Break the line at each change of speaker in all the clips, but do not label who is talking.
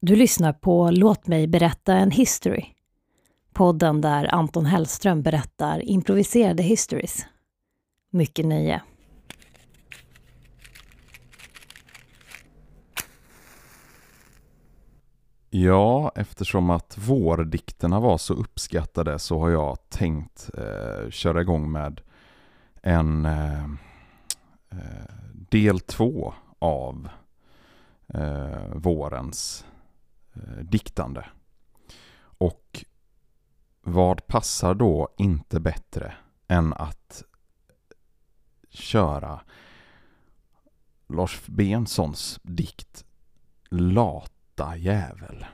Du lyssnar på Låt mig berätta en history. Podden där Anton Hellström berättar improviserade histories. Mycket nöje.
Ja, eftersom att vårdikterna var så uppskattade så har jag tänkt eh, köra igång med en eh, eh del två av eh, vårens Eh, diktande. Och vad passar då inte bättre än att köra Lars Bensons dikt Lata jävel.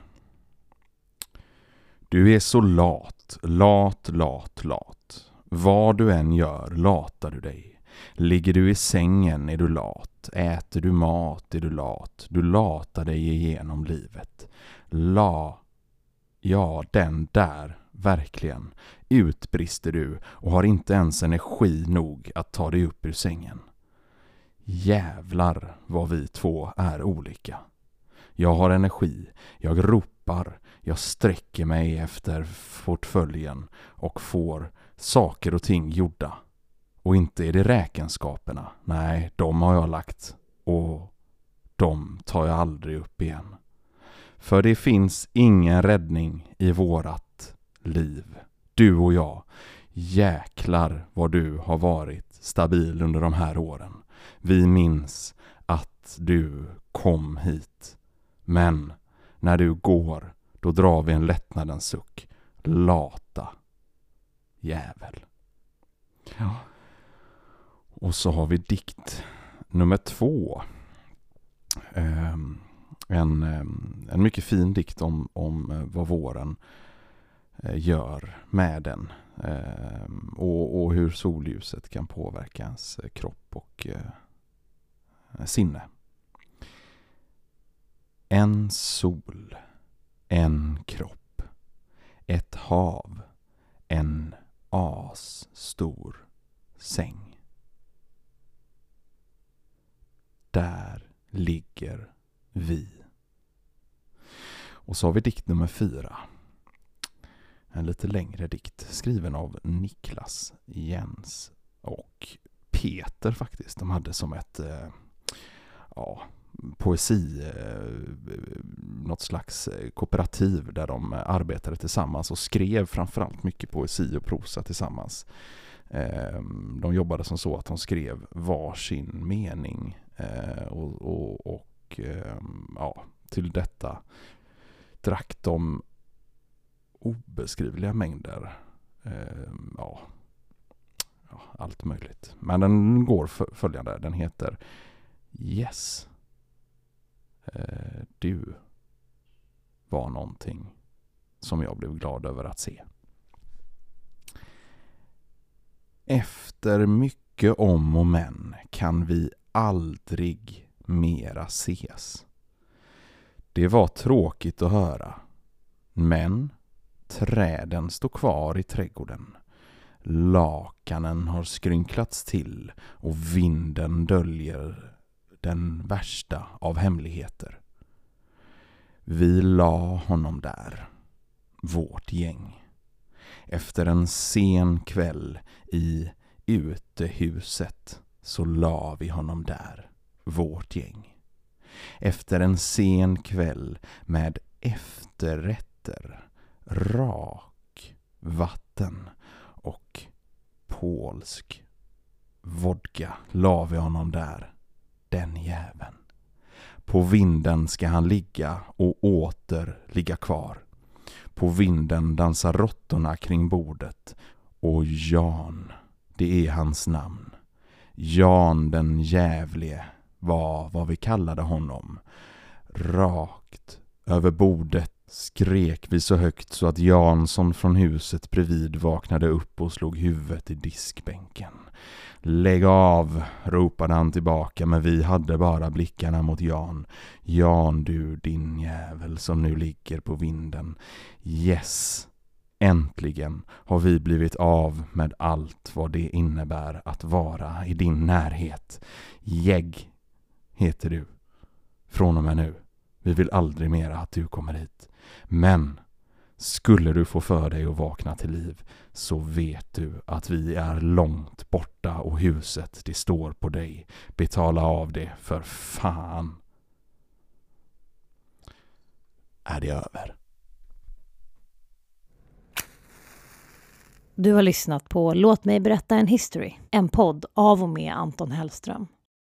Du är så lat, lat, lat, lat. Vad du än gör latar du dig. Ligger du i sängen är du lat, äter du mat är du lat, du latar dig igenom livet. La, ja den där, verkligen, utbrister du och har inte ens energi nog att ta dig upp ur sängen. Jävlar vad vi två är olika. Jag har energi, jag ropar, jag sträcker mig efter portföljen och får saker och ting gjorda. Och inte är det räkenskaperna. Nej, de har jag lagt. Och de tar jag aldrig upp igen. För det finns ingen räddning i vårat liv. Du och jag. Jäklar vad du har varit stabil under de här åren. Vi minns att du kom hit. Men när du går, då drar vi en lättnadens suck. Lata jävel. Ja. Och så har vi dikt nummer två. Ehm, en, ehm, en mycket fin dikt om, om eh, vad våren eh, gör med den. Ehm, och, och, hur solljuset kan påverka ens eh, kropp och sinne. En sol, en kropp, ett hav, en as stor säng. Där ligger vi. Och så har vi dikt nummer fyra. En lite längre dikt skriven av Niklas Jens och Peter faktiskt. De hade som ett eh, ja, poesi, eh, något slags eh, kooperativ där de arbetade tillsammans och skrev framförallt mycket poesi och prosa tillsammans. Eh, de jobbade som så att de skrev varsin mening Eh, och, och, och ehm, ja, till detta drack de obeskrivliga mängder ehm, ja, ja, allt möjligt. Men den går följande. Den heter Yes. Eh, du var någonting som jag blev glad över att se. Efter mycket om och men kan vi aldrig mera ses. Det var tråkigt att höra. Men träden står kvar i trädgården. Lakanen har skrynklats till och vinden döljer den värsta av hemligheter. Vi la honom där, vårt gäng. Efter en sen kväll i utehuset så la vi honom där, vårt gäng. Efter en sen kväll med efterrätter, rak, vatten och polsk vodka la vi honom där, den jäveln. På vinden ska han ligga och åter ligga kvar. På vinden dansar råttorna kring bordet och Jan, det är hans namn. Jan den jävlige var vad vi kallade honom. Rakt över bordet skrek vi så högt så att Jansson från huset bredvid vaknade upp och slog huvudet i diskbänken. Lägg av, ropade han tillbaka men vi hade bara blickarna mot Jan. Jan du din jävel som nu ligger på vinden. Yes, Äntligen har vi blivit av med allt vad det innebär att vara i din närhet. Jägg heter du. Från och med nu. Vi vill aldrig mera att du kommer hit. Men skulle du få för dig att vakna till liv så vet du att vi är långt borta och huset det står på dig. Betala av det för fan. Är det över?
Du har lyssnat på Låt mig berätta en history, en podd av och med Anton Hellström.